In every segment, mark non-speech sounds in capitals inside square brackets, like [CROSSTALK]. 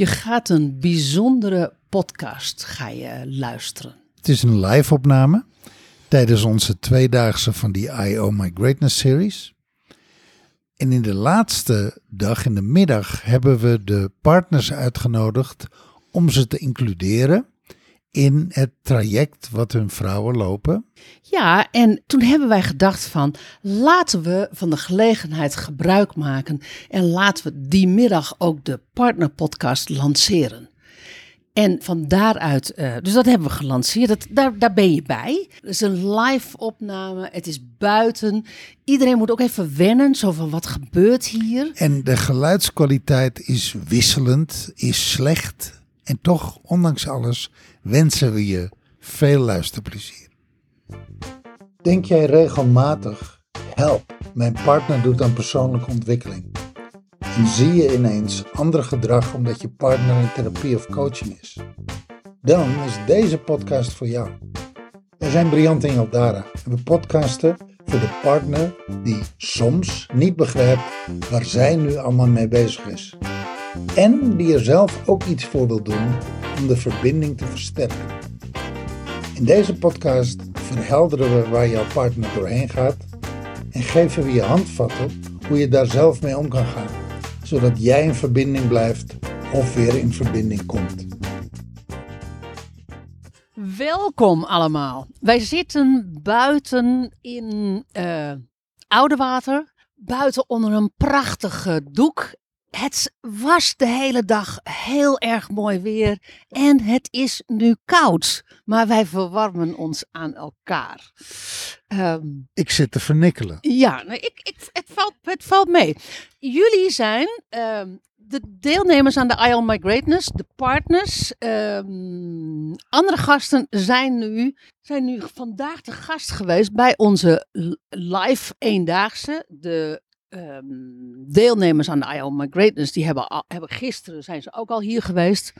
Je gaat een bijzondere podcast ga je luisteren. Het is een live opname tijdens onze tweedaagse van die I Oh My Greatness series. En in de laatste dag, in de middag, hebben we de partners uitgenodigd om ze te includeren in het traject wat hun vrouwen lopen. Ja, en toen hebben wij gedacht van laten we van de gelegenheid gebruik maken en laten we die middag ook de partnerpodcast lanceren. En van daaruit, uh, dus dat hebben we gelanceerd. Dat, daar, daar ben je bij. Het is een live opname. Het is buiten. Iedereen moet ook even wennen. Zo van wat gebeurt hier. En de geluidskwaliteit is wisselend, is slecht. En toch, ondanks alles, wensen we je veel luisterplezier. Denk jij regelmatig, help, mijn partner doet aan persoonlijke ontwikkeling. En zie je ineens ander gedrag omdat je partner in therapie of coaching is? Dan is deze podcast voor jou. Wij zijn Briant en Jaldara en we podcasten voor de partner die soms niet begrijpt waar zij nu allemaal mee bezig is. En die er zelf ook iets voor wil doen om de verbinding te versterken. In deze podcast verhelderen we waar jouw partner doorheen gaat en geven we je handvatten hoe je daar zelf mee om kan gaan zodat jij in verbinding blijft of weer in verbinding komt. Welkom allemaal. Wij zitten buiten in uh, Oudewater, buiten onder een prachtige doek. Het was de hele dag heel erg mooi weer en het is nu koud, maar wij verwarmen ons aan elkaar. Um, ik zit te vernikkelen. Ja, nou, ik, ik, het, valt, het valt mee. Jullie zijn um, de deelnemers aan de I My Greatness, de partners. Um, andere gasten zijn nu, zijn nu vandaag de gast geweest bij onze live eendaagse. De um, deelnemers aan de I My Greatness, die hebben, al, hebben gisteren zijn ze ook al hier geweest.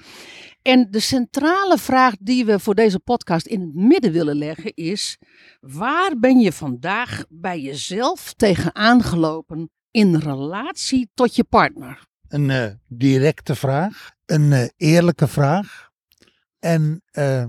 En de centrale vraag die we voor deze podcast in het midden willen leggen is: waar ben je vandaag bij jezelf tegenaan gelopen in relatie tot je partner? Een uh, directe vraag, een uh, eerlijke vraag. En uh,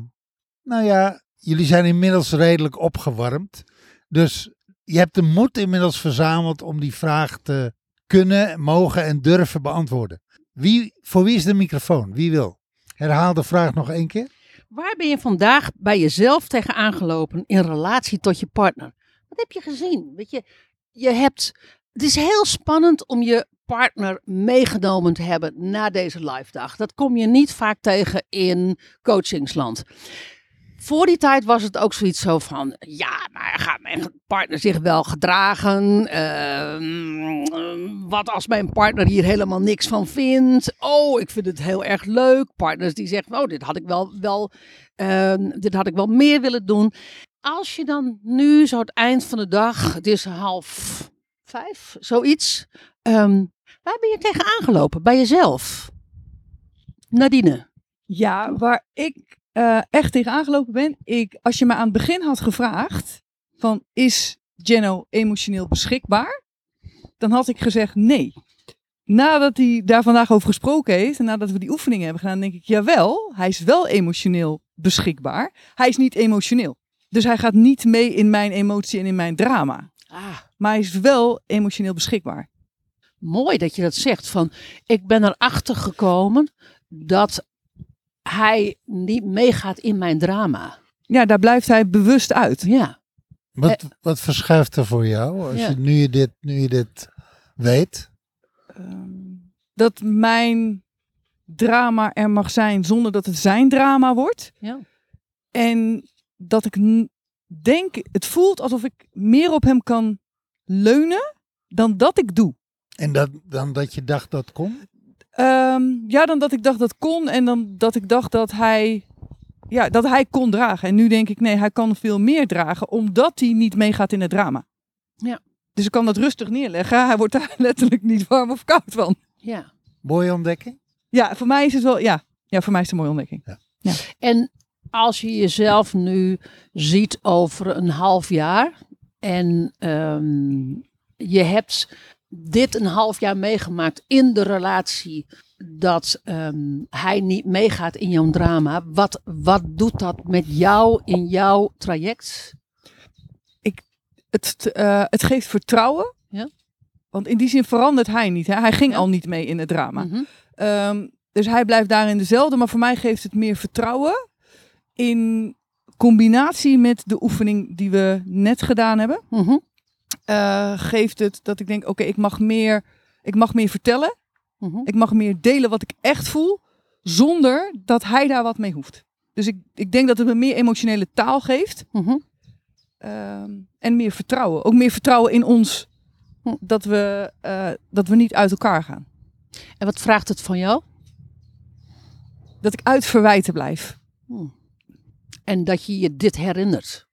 nou ja, jullie zijn inmiddels redelijk opgewarmd. Dus je hebt de moed inmiddels verzameld om die vraag te kunnen, mogen en durven beantwoorden. Wie, voor wie is de microfoon? Wie wil? Herhaal de vraag nog één keer. Waar ben je vandaag bij jezelf tegen aangelopen in relatie tot je partner? Wat heb je gezien? Weet je, je hebt. Het is heel spannend om je partner meegenomen te hebben na deze live dag. Dat kom je niet vaak tegen in coachingsland. Voor die tijd was het ook zoiets zo van, ja, maar gaat mijn partner zich wel gedragen? Uh, wat als mijn partner hier helemaal niks van vindt? Oh, ik vind het heel erg leuk. Partners die zeggen, oh, dit had ik wel, wel, uh, dit had ik wel meer willen doen. Als je dan nu zo het eind van de dag, het is half vijf, zoiets. Um, waar ben je tegen aangelopen? Bij jezelf? Nadine? Ja, waar ik uh, echt tegen aangelopen ben. Ik, als je me aan het begin had gevraagd: van is Jenno emotioneel beschikbaar? Dan had ik gezegd nee. Nadat hij daar vandaag over gesproken heeft en nadat we die oefeningen hebben gedaan, denk ik: jawel, hij is wel emotioneel beschikbaar. Hij is niet emotioneel. Dus hij gaat niet mee in mijn emotie en in mijn drama. Ah. Maar hij is wel emotioneel beschikbaar. Mooi dat je dat zegt. Van, ik ben erachter gekomen dat hij niet meegaat in mijn drama. Ja, daar blijft hij bewust uit. Ja. Wat, eh, wat verschuift er voor jou als je, nu, je dit, nu je dit weet? Ehm, dat mijn drama er mag zijn zonder dat het zijn drama wordt. Ja. En dat ik denk, het voelt alsof ik meer op hem kan leunen dan dat ik doe. En dat, dan dat je dacht dat kon? Um, ja, dan dat ik dacht dat kon en dan dat ik dacht dat hij, ja, dat hij kon dragen. En nu denk ik, nee, hij kan veel meer dragen, omdat hij niet meegaat in het drama. Ja. Dus ik kan dat rustig neerleggen. Hij wordt daar [LAUGHS] letterlijk niet warm of koud van. Ja. Mooie ontdekking? Ja, voor mij is het wel, ja. Ja, voor mij is het een mooie ontdekking. Ja. ja. En als je jezelf nu ziet over een half jaar en um, je hebt dit een half jaar meegemaakt in de relatie dat ehm, hij niet meegaat in jouw drama. Wat, wat doet dat met jou in jouw traject? Het, eh, het geeft vertrouwen. Ja. Want in die zin verandert hij niet. Hè? Hij ging Ja. al niet mee in het drama. Mhm. Ehm, dus hij blijft daarin dezelfde. Maar voor mij geeft het meer vertrouwen. In combinatie met de oefening die we net gedaan hebben. Mhm. Eh, geeft het dat ik denk, oké, ik mag meer, ik mag meer vertellen. Mhm. Ik mag meer delen wat ik echt voel, zonder dat hij daar wat mee hoeft. Dus ik, ik denk dat het me meer emotionele taal geeft Mhm. ehm, en meer vertrouwen. Ook meer vertrouwen in ons, Hm. dat we, eh, dat we niet uit elkaar gaan. En wat vraagt het van jou? Dat ik uit verwijten blijf. En dat je je dit herinnert.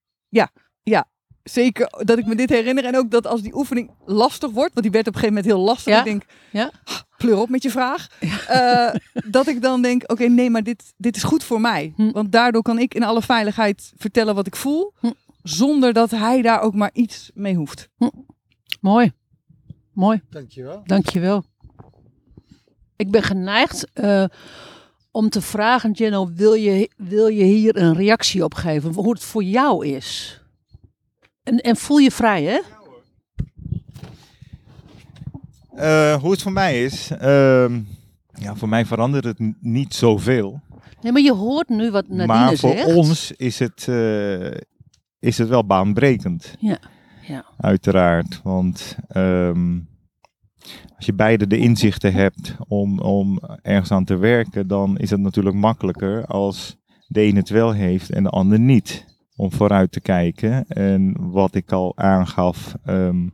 Zeker dat ik me dit herinner en ook dat als die oefening lastig wordt, want die werd op een gegeven moment heel lastig. Ja. Ik denk, Ja. pleur op met je vraag. Eh, dat ik dan denk, oké, nee, maar dit, dit is goed voor mij. Hm. Want daardoor kan ik in alle veiligheid vertellen wat ik voel, Hm. zonder dat hij daar ook maar iets mee hoeft. Mooi. Mooi. Dankjewel. Dankjewel. Ik ben geneigd eh, om te vragen, Jenno, wil je, wil je hier een reactie op geven? Hoe het voor jou is? En, en voel je vrij, hè? Eh, hoe het voor mij is, ehm, ja, voor mij verandert het niet zoveel. Nee, maar je hoort nu wat Nadine maar voor zegt. ons is het, eh, is het wel baanbrekend. Ja, ja. Uiteraard. Want ehm, als je beide de inzichten hebt om, om ergens aan te werken, dan is het natuurlijk makkelijker als de een het wel heeft en de ander niet. Om vooruit te kijken. En wat ik al aangaf, ehm,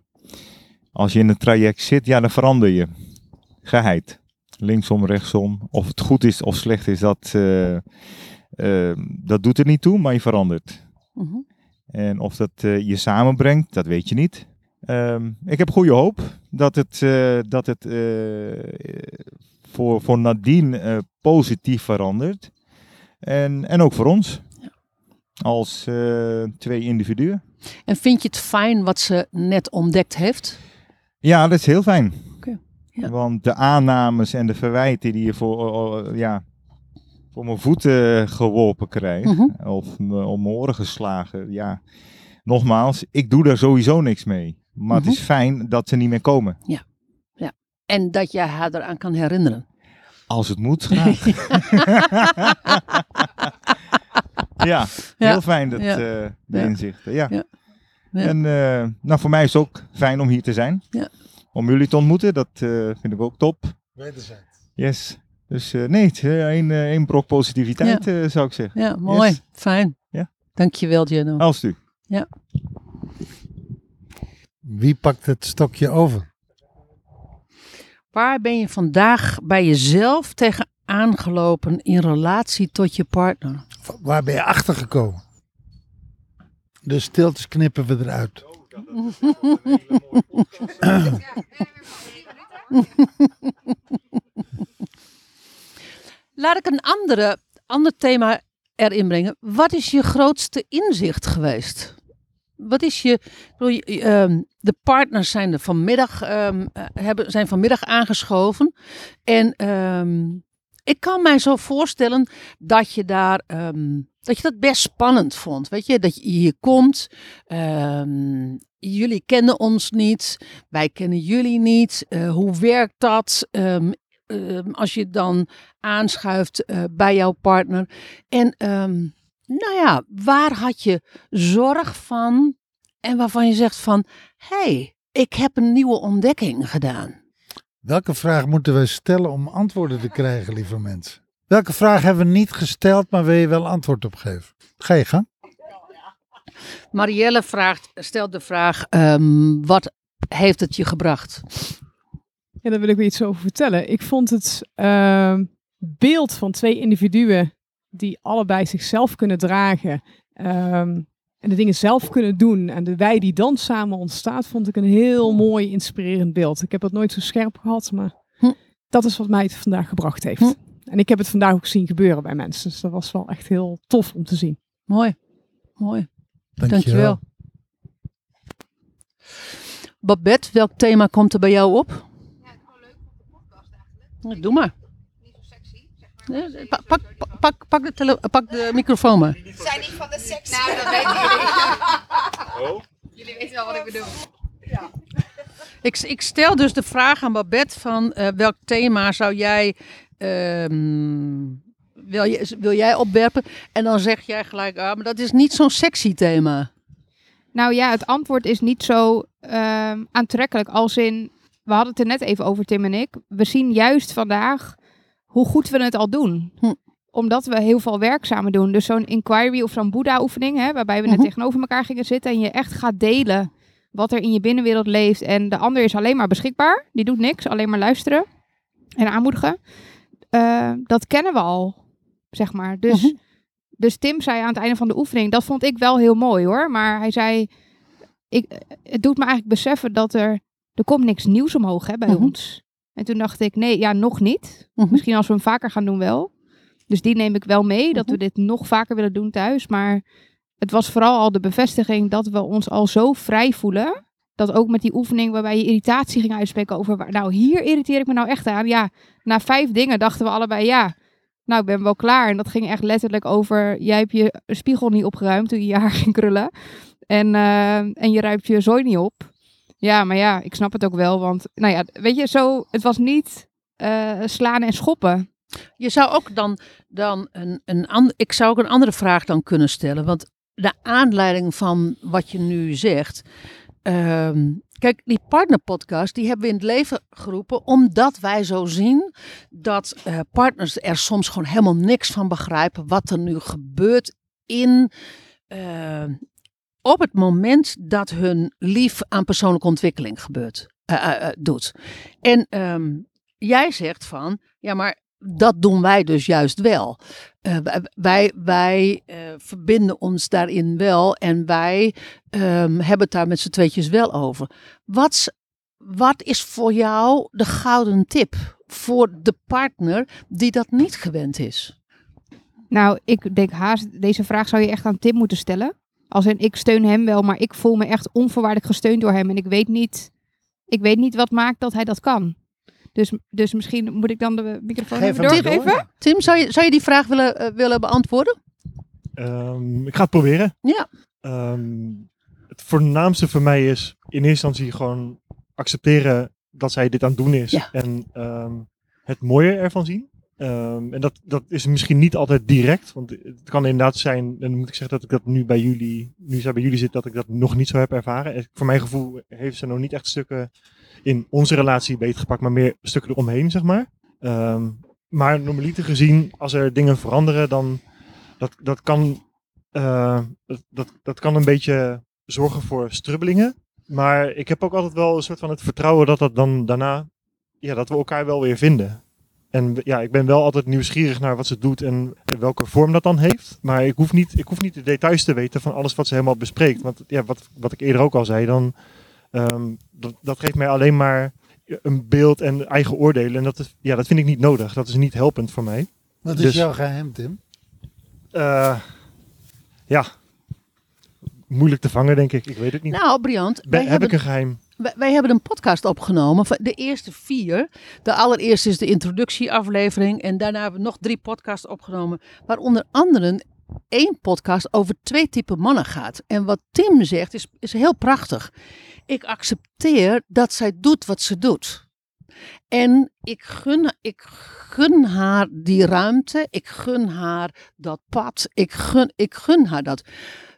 als je in een traject zit, ja, dan verander je. Geheid. Linksom, rechtsom. Of het goed is of slecht is, dat, eh, ehm, dat doet er niet toe, maar je verandert. Mhm. En of dat eh, je samenbrengt, dat weet je niet. Ehm, ik heb goede hoop dat het, eh, dat het voor, voor Nadine eh, positief verandert. En, en ook voor ons. Als eh, twee individuen. En vind je het fijn wat ze net ontdekt heeft? Ja, dat is heel fijn. Ja. Want de aannames en de verwijten die je voor, ja, voor mijn voeten geworpen krijg, Mhm. of me om mijn oren geslagen, ja, nogmaals, ik doe daar sowieso niks mee. Maar Mhm. het is fijn dat ze niet meer komen. En dat je haar eraan kan herinneren. Als het moet, graag. [LAUGHS] [LAUGHS] ja, Ja. heel fijn dat, Ja. eh, de Ja. inzichten. Ja. Ja. Ja. En eh, nou, voor mij is het ook fijn om hier te zijn. Ja. Om jullie te ontmoeten, dat eh, vind ik ook top. Wederzijds. Yes. Dus eh, nee, één, één brok positiviteit eh, zou ik zeggen. Ja, mooi. Yes. Fijn. Ja. Dankjewel, Jenno. Als u. Wie pakt het stokje over? Waar ben je vandaag bij jezelf tegen aangelopen in relatie tot je partner? Waar ben je achter gekomen? De stiltes knippen we eruit. Laat ik een andere, ander thema erin brengen. Wat is je grootste inzicht geweest? Wat is je. bedoel, ehm, de partners zijn er vanmiddag, ehm, eh, hebben, zijn vanmiddag aangeschoven. En ehm, ik kan mij zo voorstellen dat je daar. ehm, dat je dat best spannend vond. Weet je, dat je hier komt. ehm, jullie kennen ons niet. Wij kennen jullie niet. Eh, hoe werkt dat? Ehm, als je dan aanschuift eh, bij jouw partner. En nou ja, waar had je zorg van en waarvan je zegt van, hé, hey, ik heb een nieuwe ontdekking gedaan. Welke vraag moeten we stellen om antwoorden te krijgen, lieve mensen? Welke vraag hebben we niet gesteld, maar wil je wel antwoord op geven? Ga je gang. Marielle vraagt, stelt de vraag, ehm, wat heeft het je gebracht? Ja, daar wil ik weer iets over vertellen. Ik vond het ehm, beeld van twee individuen die allebei zichzelf kunnen dragen ehm, en de dingen zelf kunnen doen en de wij die dan samen ontstaat, vond ik een heel mooi, inspirerend beeld. Ik heb het nooit zo scherp gehad, maar Hm. dat is wat mij het vandaag gebracht heeft. Hm. En ik heb het vandaag ook zien gebeuren bij mensen, dus dat was wel echt heel tof om te zien. Mooi, mooi. Dankjewel. Dankjewel. Babette, welk thema komt er bij jou op? Ja, gewoon leuk op de podcast eigenlijk. Doe maar. Pak, pak, pak, pak, de, tele- pak de microfoon maar. zijn niet van de seks. Nou, dat weten jullie. [LAUGHS] Jullie weten wel wat ik bedoel. Ik, ik stel dus de vraag aan Babette van eh, welk thema zou jij, ehm, wil, je, wil jij opwerpen? En dan zeg jij gelijk, ah, maar dat is niet zo'n sexy thema. Nou ja, het antwoord is niet zo ehm, aantrekkelijk als in... We hadden het er net even over, Tim en ik. We zien juist vandaag hoe goed we het al doen. Hm. Omdat we heel veel werk samen doen. Dus zo'n inquiry of zo'n Boeddha-oefening... Hè, waarbij we net Mhm. tegenover elkaar gingen zitten... en je echt gaat delen wat er in je binnenwereld leeft. En de ander is alleen maar beschikbaar. Die doet niks, alleen maar luisteren en aanmoedigen. Eh, dat kennen we al, zeg maar. Dus... Mhm. Dus Tim zei aan het einde van de oefening, dat vond ik wel heel mooi hoor. Maar hij zei, ik, het doet me eigenlijk beseffen dat er, er komt niks nieuws omhoog hè, bij Mhm. ons. En toen dacht ik, nee, ja, nog niet. Mhm. Misschien als we hem vaker gaan doen wel. Dus die neem ik wel mee, dat we Mhm. dit nog vaker willen doen thuis. Maar het was vooral al de bevestiging dat we ons al zo vrij voelen. Dat ook met die oefening waarbij je irritatie ging uitspreken over... waar- Nou, hier irriteer ik me nou echt aan. Ja, na vijf dingen dachten we allebei, ja, nou, ik ben wel klaar. En dat ging echt letterlijk over, jij hebt je spiegel niet opgeruimd toen je je haar ging krullen. En, eh, en je ruimt je zooi niet op. Ja, maar ja, ik snap het ook wel. Want, nou ja, weet je, zo, het was niet eh, slaan en schoppen. Je zou ook dan, dan een, een ander, ik zou ook een andere vraag dan kunnen stellen. Want de aanleiding van wat je nu zegt. ehm, kijk, die partnerpodcast die hebben we in het leven geroepen omdat wij zo zien dat eh, partners er soms gewoon helemaal niks van begrijpen wat er nu gebeurt in. eh, op het moment dat hun lief aan persoonlijke ontwikkeling gebeurt, eh, eh, eh, doet. En ehm, jij zegt van, ja, maar dat doen wij dus juist wel. Wij wij, verbinden ons daarin wel en wij ehm, hebben het daar met z'n tweetjes wel over. Wat, wat is voor jou de gouden tip voor de partner die dat niet gewend is? Nou, ik denk haast, deze vraag zou je echt aan Tim moeten stellen. Als in, ik steun hem wel, maar ik voel me echt onvoorwaardelijk gesteund door hem. En ik weet niet, ik weet niet wat maakt dat hij dat kan. Dus, dus misschien moet ik dan de microfoon Geef even doorgeven. door. Tim, zou je, zou je die vraag willen, eh, willen beantwoorden? Ehm, ik ga het proberen. Ja. Ehm, het voornaamste voor mij is in eerste instantie gewoon accepteren dat zij dit aan het doen is. Ja. En ehm, het mooie ervan zien. Ehm, en dat, dat is misschien niet altijd direct. Want het kan inderdaad zijn, en dan moet ik zeggen dat ik dat nu bij jullie, nu zij bij jullie zit, dat ik dat nog niet zo heb ervaren. En Voor mijn gevoel heeft ze nog niet echt stukken in onze relatie beetgepakt, maar meer stukken eromheen, zeg maar. Ehm, maar normaliter gezien, als er dingen veranderen, dan dat, dat kan eh, dat, dat kan een beetje zorgen voor strubbelingen. Maar ik heb ook altijd wel een soort van het vertrouwen dat dat dan daarna, ja, dat we elkaar wel weer vinden. En ja, ik ben wel altijd nieuwsgierig naar wat ze doet en welke vorm dat dan heeft. Maar ik hoef niet, ik hoef niet de details te weten van alles wat ze helemaal bespreekt. Want ja, wat, wat ik eerder ook al zei, dan, ehm, dat, dat geeft mij alleen maar een beeld en eigen oordelen. En dat, is, ja, dat vind ik niet nodig. Dat is niet helpend voor mij. Wat is Dus- jouw geheim, Tim? Eh, ja, moeilijk te vangen, denk ik. Ik weet het niet. Nou, Briant, Ben- wij heb hebben ik een geheim? Wij, hebben een podcast opgenomen. De eerste vier. De allereerste is de introductieaflevering. En daarna hebben we nog drie podcasts opgenomen. Waar onder andere één podcast over twee typen mannen gaat. En wat Tim zegt is, is heel prachtig. Ik accepteer dat zij doet wat ze doet. En ik gun, ik gun haar die ruimte. Ik gun haar dat pad. Ik gun, ik gun haar dat.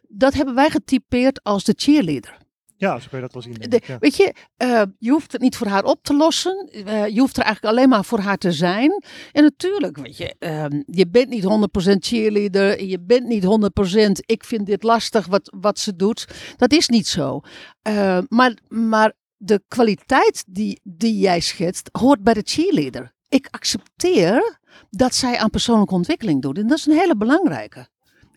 Dat hebben wij getypeerd als de cheerleader. Ja, zo kun je dat wel zien. De- ja. Weet je, eh, je hoeft het niet voor haar op te lossen. Eh, je hoeft er eigenlijk alleen maar voor haar te zijn. En natuurlijk, weet je, ehm, je bent niet 100% cheerleader. Je bent niet 100% ik vind dit lastig wat, wat ze doet. Dat is niet zo. Eh, maar, maar de kwaliteit die, die jij schetst, hoort bij de cheerleader. Ik accepteer dat zij aan persoonlijke ontwikkeling doet. En dat is een hele belangrijke.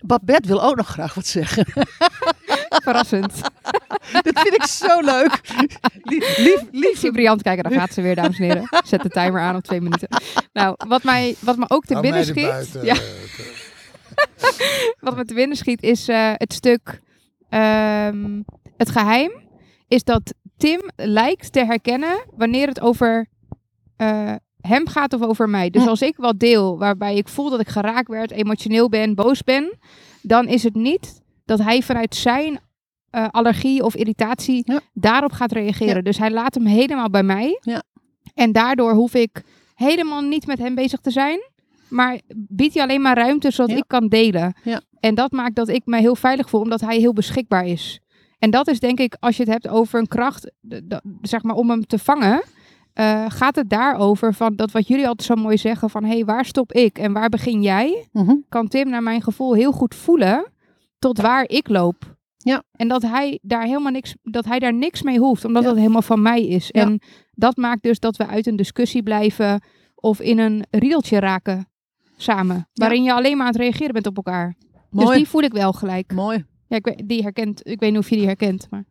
Babette wil ook nog graag wat zeggen. [LAUGHS] Verrassend. [LAUGHS] dat vind ik zo leuk. Lief, lief, Ik lief, zie Briant kijken, daar gaat ze weer, dames en heren. Zet de timer aan op twee minuten. Nou, wat, mij, wat me ook te binnen mij schiet... Ja, [LAUGHS] wat me te binnen schiet is eh, het stuk... ehm, het geheim is dat Tim lijkt te herkennen wanneer het over... eh, hem gaat of over mij. Dus Hm. als ik wat deel waarbij ik voel dat ik geraakt werd, emotioneel ben, boos ben, dan is het niet dat hij vanuit zijn eh, allergie of irritatie Ja. daarop gaat reageren. Ja. Dus hij laat hem helemaal bij mij. Ja. En daardoor hoef ik helemaal niet met hem bezig te zijn. Maar biedt hij alleen maar ruimte zodat ik kan delen. Ja. En dat maakt dat ik me heel veilig voel, omdat hij heel beschikbaar is. En dat is denk ik, als je het hebt over een kracht, zeg maar om hem te vangen, eh, gaat het daarover van dat wat jullie altijd zo mooi zeggen van, hé, hey, waar stop ik en waar begin jij? Mhm. Kan Tim naar mijn gevoel heel goed voelen tot waar ik loop. Ja. En dat hij daar helemaal niks, dat hij daar niks mee hoeft, omdat Ja. dat helemaal van mij is. Ja. En dat maakt dus dat we uit een discussie blijven of in een riedeltje raken samen, waarin je alleen maar aan het reageren bent op elkaar. Mooi. Dus die voel ik wel gelijk. Mooi. Ja, ik weet, die herkent, ik weet niet of je die herkent, maar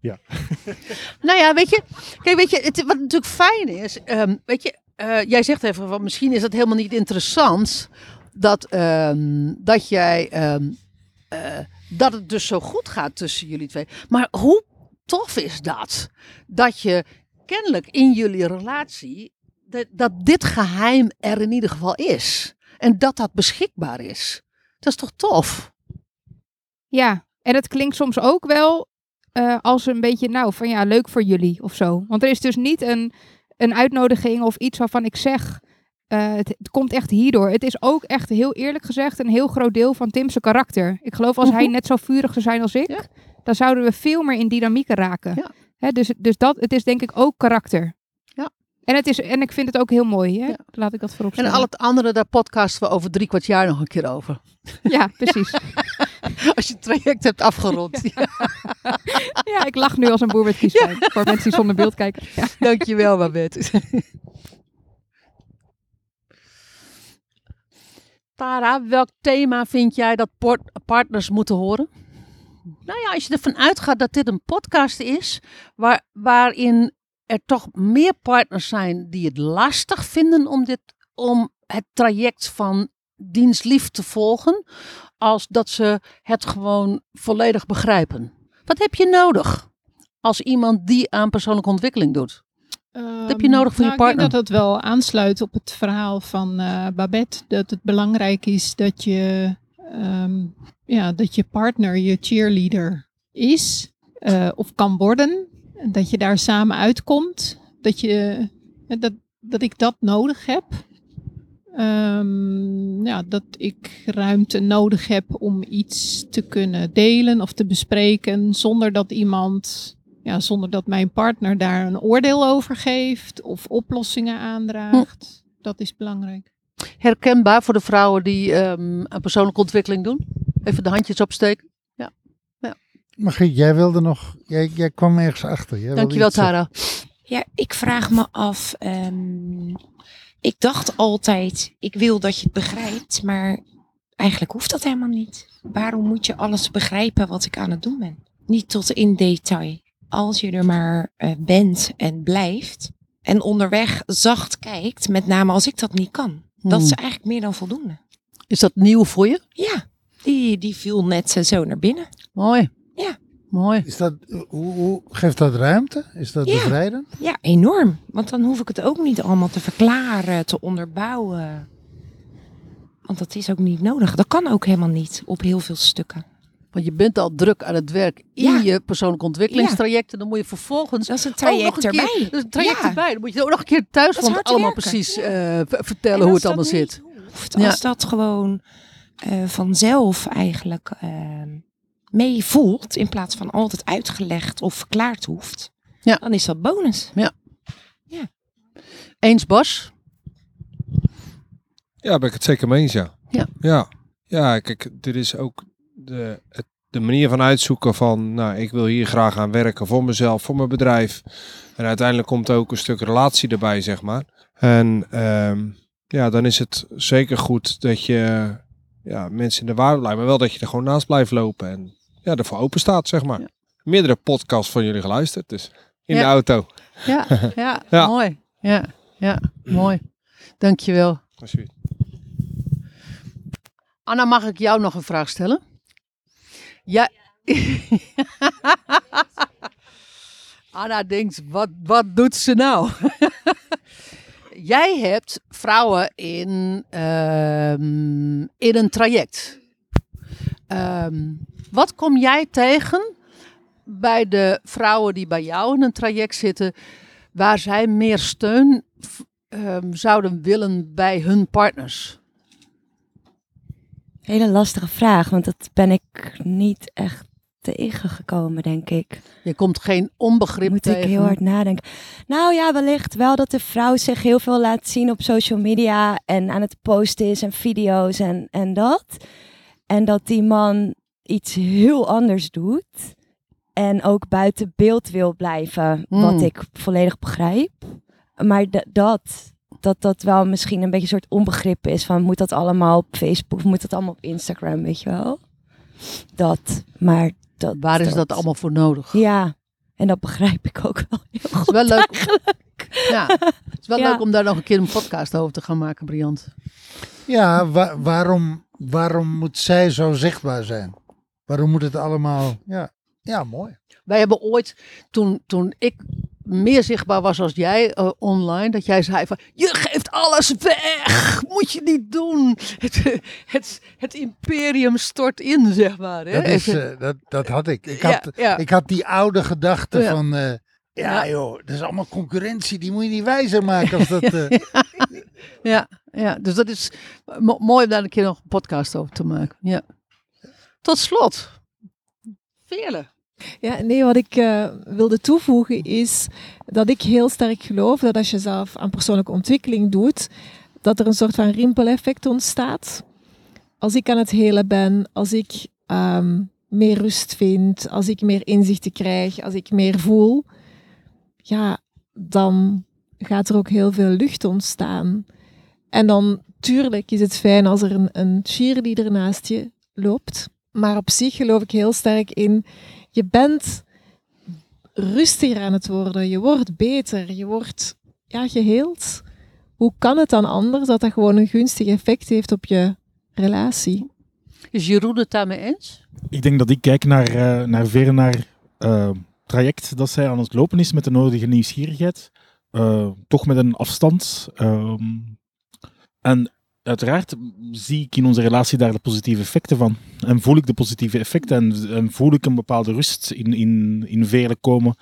[LAUGHS] Nou ja, weet je, kijk, weet je, het, wat natuurlijk fijn is, ehm, weet je, eh, jij zegt even van misschien is het helemaal niet interessant dat, ehm, dat jij, ehm, eh, dat het dus zo goed gaat tussen jullie twee. Maar hoe tof is dat? Dat je kennelijk in jullie relatie, dat, dat dit geheim er in ieder geval is. En dat dat beschikbaar is. Dat is toch tof? Ja, en het klinkt soms ook wel eh, als een beetje, nou, van ja, leuk voor jullie of zo. Want er is dus niet een, een uitnodiging of iets waarvan ik zeg, eh, het, het komt echt hierdoor. Het is ook echt heel eerlijk gezegd een heel groot deel van Tim's karakter. Ik geloof als hij Mhm. net zo vurig zou zijn als ik, Ja. dan zouden we veel meer in dynamieken raken. Ja. Hè, dus, dus dat, het is denk ik ook karakter. Ja. En, het is, en ik vind het ook heel mooi. Hè? Ja. Laat ik dat voorop En stellen. al het andere, daar podcasten we over drie kwart jaar nog een keer over. Ja, [LAUGHS] precies. [LAUGHS] Als je het traject hebt afgerond. [LAUGHS] ja, ik lach nu als een boer met kiespijn. Voor mensen die zonder beeld kijken. Dankjewel, Babette. Tara, welk thema vind jij dat partners moeten horen? Nou ja, als je ervan uitgaat dat dit een podcast is, waar, waarin er toch meer partners zijn die het lastig vinden om, dit, om het traject van dienstlief te volgen, als dat ze het gewoon volledig begrijpen. Wat heb je nodig als iemand die aan persoonlijke ontwikkeling doet? Wat heb je nodig voor je partner? Ik denk dat dat wel aansluit op het verhaal van eh, Babette. Dat het belangrijk is dat je, ehm, ja, dat je partner je cheerleader is eh, of kan worden. En Dat je daar samen uitkomt. Dat, je, eh, dat, dat ik dat nodig heb. Ehm, ja, dat ik ruimte nodig heb om iets te kunnen delen of te bespreken zonder dat iemand ja, zonder dat mijn partner daar een oordeel over geeft of oplossingen aandraagt. Dat is belangrijk. Herkenbaar voor de vrouwen die ehm aan persoonlijke ontwikkeling doen? Even de handjes opsteken. Margriet, jij wilde nog, jij, jij kwam ergens achter. Jij wilde Dankjewel. Tara. Ja, ik vraag me af. ehm, ik dacht altijd, ik wil dat je het begrijpt, maar eigenlijk hoeft dat helemaal niet. Waarom moet je alles begrijpen wat ik aan het doen ben? Niet tot in detail. Als je er maar eh, bent en blijft en onderweg zacht kijkt, met name als ik dat niet kan. Dat is Hmm. eigenlijk meer dan voldoende. Is dat nieuw voor je? Ja, die, die viel net eh, zo naar binnen. Mooi. Ja. Mooi. Is dat, hoe, hoe, geeft dat ruimte? Is dat Ja. bevrijdend? Ja, enorm. Want dan hoef ik het ook niet allemaal te verklaren, te onderbouwen. Want dat is ook niet nodig. Dat kan ook helemaal niet op heel veel stukken. Want je bent al druk aan het werk in Ja. je persoonlijke ontwikkelingstrajecten. Dan moet je vervolgens Dat is een ook nog traject een keer- erbij. dat is een traject Ja. erbij. Dan moet je ook nog een keer thuis van allemaal werken. precies Ja. eh, En vertellen hoe het allemaal zit. hoeft, Ja. Als dat gewoon eh, vanzelf eigenlijk eh, mee voelt, in plaats van altijd uitgelegd of verklaard hoeft, Ja. dan is dat bonus. Eens Bas? Ja, ben ik het zeker mee eens, ja. Ja. Ja, ja kijk, dit is ook de, de manier van uitzoeken van, nou, ik wil hier graag aan werken voor mezelf, voor mijn bedrijf. En uiteindelijk komt ook een stuk relatie erbij, zeg maar. En ehm, ja, dan is het zeker goed dat je ja, mensen in de waarde blijft, maar wel dat je er gewoon naast blijft lopen en ja, ervoor open staat, zeg maar. Ja. Meerdere podcasts van jullie geluisterd, dus in Ja. de auto. Ja, [LAUGHS] ja, Ja. mooi. Ja, ja, mooi. Dankjewel. Alsjeblieft. Anna, mag ik jou nog een vraag stellen? Ja. [LAUGHS] Anna denkt, wat, wat doet ze nou? [LAUGHS] jij hebt vrouwen in, ehm, in een traject. Ehm, wat kom jij tegen bij de vrouwen die bij jou in een traject zitten, waar zij meer steun ehm, zouden willen bij hun partners? Hele lastige vraag, want dat ben ik niet echt tegengekomen, denk ik. Je komt geen onbegrip Moet tegen. ik heel hard nadenken. Nou ja, wellicht wel dat de vrouw zich heel veel laat zien op social media en aan het posten is en video's en, en dat. En dat die man iets heel anders doet en ook buiten beeld wil blijven, wat Hmm. ik volledig begrijp. Maar dat, dat dat wel misschien een beetje een soort onbegrip is van moet dat allemaal op Facebook, moet dat allemaal op Instagram, weet je wel? Dat, maar dat. Waar is dat allemaal voor nodig? Ja, en dat begrijp ik ook wel heel Het is goed wel leuk. eigenlijk. Ja, het is wel Ja. leuk om daar nog een keer een podcast over te gaan maken, Briant. Ja, wa- waarom, waarom moet zij zo zichtbaar zijn? Waarom moet het allemaal... Ja, ja mooi. Wij hebben ooit, toen, toen ik meer zichtbaar was als jij eh, online, dat jij zei van, je geeft alles weg, moet je niet doen. [LAUGHS] Het, het, het imperium stort in, zeg maar. Hè? Dat, is, eh, dat, dat had ik. Ik had, ja. ik had die oude gedachte Ja. van... eh, ja, joh, dat is allemaal concurrentie. Die moet je niet wijzer maken als dat... [LAUGHS] ja, ja, dus dat is mo- mooi om daar een keer nog een podcast over te maken. Ja. Tot slot, Veerle. Ja, nee, wat ik eh, wilde toevoegen is dat ik heel sterk geloof dat als je zelf aan persoonlijke ontwikkeling doet, dat er een soort van rimpeleffect ontstaat. Als ik aan het helen ben, als ik ehm, meer rust vind, als ik meer inzichten krijg, als ik meer voel, ja, dan gaat er ook heel veel lucht ontstaan. En dan, tuurlijk is het fijn als er een, een cheerleader naast je loopt. Maar op zich geloof ik heel sterk in, je bent rustiger aan het worden. Je wordt beter. Je wordt ja, geheeld. Hoe kan het dan anders dat dat gewoon een gunstig effect heeft op je relatie? Is Jeroen het daarmee eens? Ik denk dat ik kijk naar, eh naar ver naar eh, traject dat zij aan het lopen is met de nodige nieuwsgierigheid. Eh, toch met een afstand. Ehm, en uiteraard zie ik in onze relatie daar de positieve effecten van. En voel ik de positieve effecten en, en voel ik een bepaalde rust in, in, in velen komen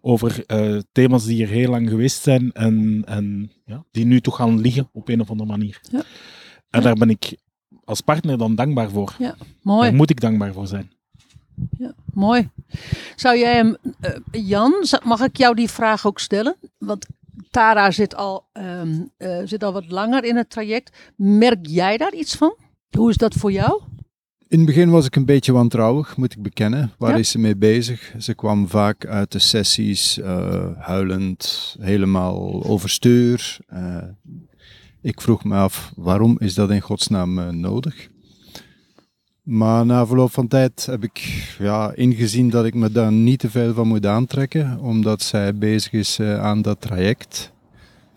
over eh, thema's die er heel lang geweest zijn en, en ja, die nu toch gaan liggen op een of andere manier. Ja. En daar ben ik als partner dan dankbaar voor. Ja, mooi. Daar moet ik dankbaar voor zijn. Ja, mooi. Zou jij hem, eh, Jan, mag ik jou die vraag ook stellen? Want Tara zit al, ehm, eh, zit al wat langer in het traject. Merk jij daar iets van? Hoe is dat voor jou? In het begin was ik een beetje wantrouwig, moet ik bekennen. Waar Ja? is ze mee bezig? Ze kwam vaak uit de sessies eh, huilend, helemaal overstuur. Eh, ik vroeg me af, waarom is dat in godsnaam nodig? Maar na verloop van tijd heb ik ja, ingezien dat ik me daar niet te veel van moet aantrekken, omdat zij bezig is eh, aan dat traject.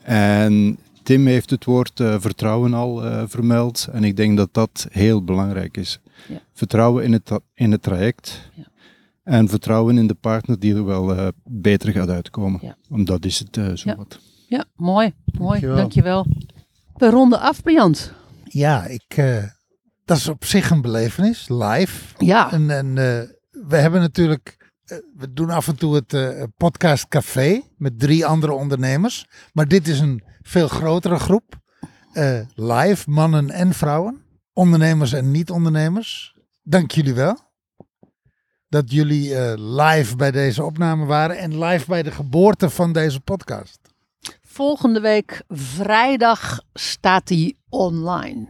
En Tim heeft het woord eh, vertrouwen al eh, vermeld en ik denk dat dat heel belangrijk is. Ja. Vertrouwen in het, in het traject en vertrouwen in de partner die er wel eh, beter gaat uitkomen. Omdat is het eh, zo Ja. wat. Ja, mooi. Mooi, Dankjewel. dankjewel. We ronden af, Briant. Ja, ik, eh, dat is op zich een belevenis, live. Ja. En, en eh, we hebben natuurlijk, eh, we doen af en toe het eh, podcast café met drie andere ondernemers. Maar dit is een veel grotere groep. live, mannen en vrouwen. Ondernemers en niet-ondernemers. Dank jullie wel. Dat jullie live bij deze opname waren en live bij de geboorte van deze podcast. Volgende week vrijdag staat die online.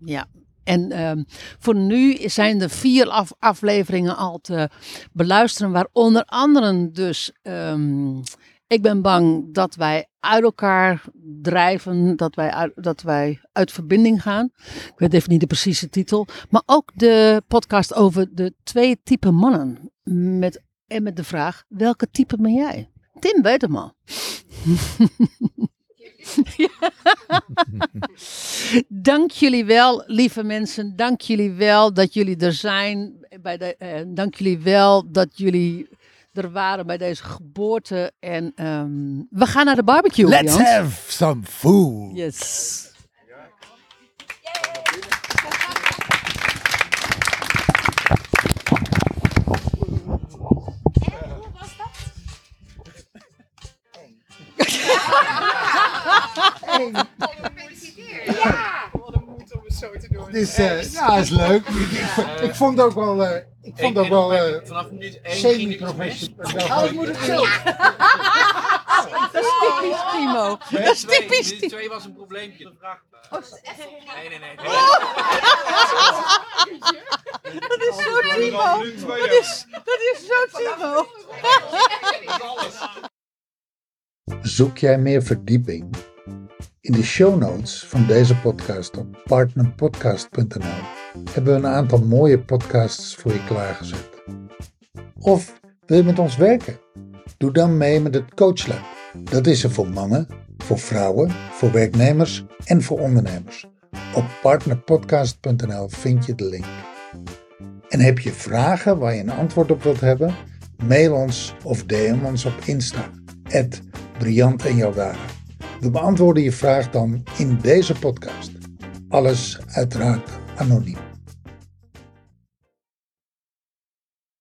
Ja. En ehm, voor nu zijn er vier af- afleveringen al te beluisteren, waar onder andere dus ehm, ik ben bang dat wij uit elkaar drijven, dat wij uit, dat wij uit verbinding gaan. Ik weet even niet de precieze titel, maar ook de podcast over de twee typen mannen met en met de vraag welke type ben jij? Tim weet hem al. Dank jullie wel, lieve mensen. Dank jullie wel dat jullie er zijn. Bij de, eh, dank jullie wel dat jullie er waren bij deze geboorte. En ehm, we gaan naar de barbecue. Let's Jans. have some food. Yes. Ja! [LAUGHS] Wat een moed om het zo te doen. Dus, eh, ja, is leuk. Ik, ik, ik vond het ook wel, eh, ik vond het ook wel eh, Vanaf minuut 1 ging ik semi-professioneel. Oh, ik moet het [LAUGHS] zo. Dat is typisch Timo. Dat is typisch Minuut Timo. 2 was een probleempje. Nee, nee, nee. Dat is zo Timo. Dat is, dat is zo Timo. Zoek jij meer verdieping? In de show notes van deze podcast op partnerpodcast.nl hebben we een aantal mooie podcasts voor je klaargezet. Of wil je met ons werken? Doe dan mee met het Coachlab. Dat is er voor mannen, voor vrouwen, voor werknemers en voor ondernemers. Op partnerpodcast.nl vind je de link. En heb je vragen waar je een antwoord op wilt hebben? Mail ons of DM ons op Insta. Briant en Jaldara. We beantwoorden je vraag dan in deze podcast. Alles uiteraard anoniem.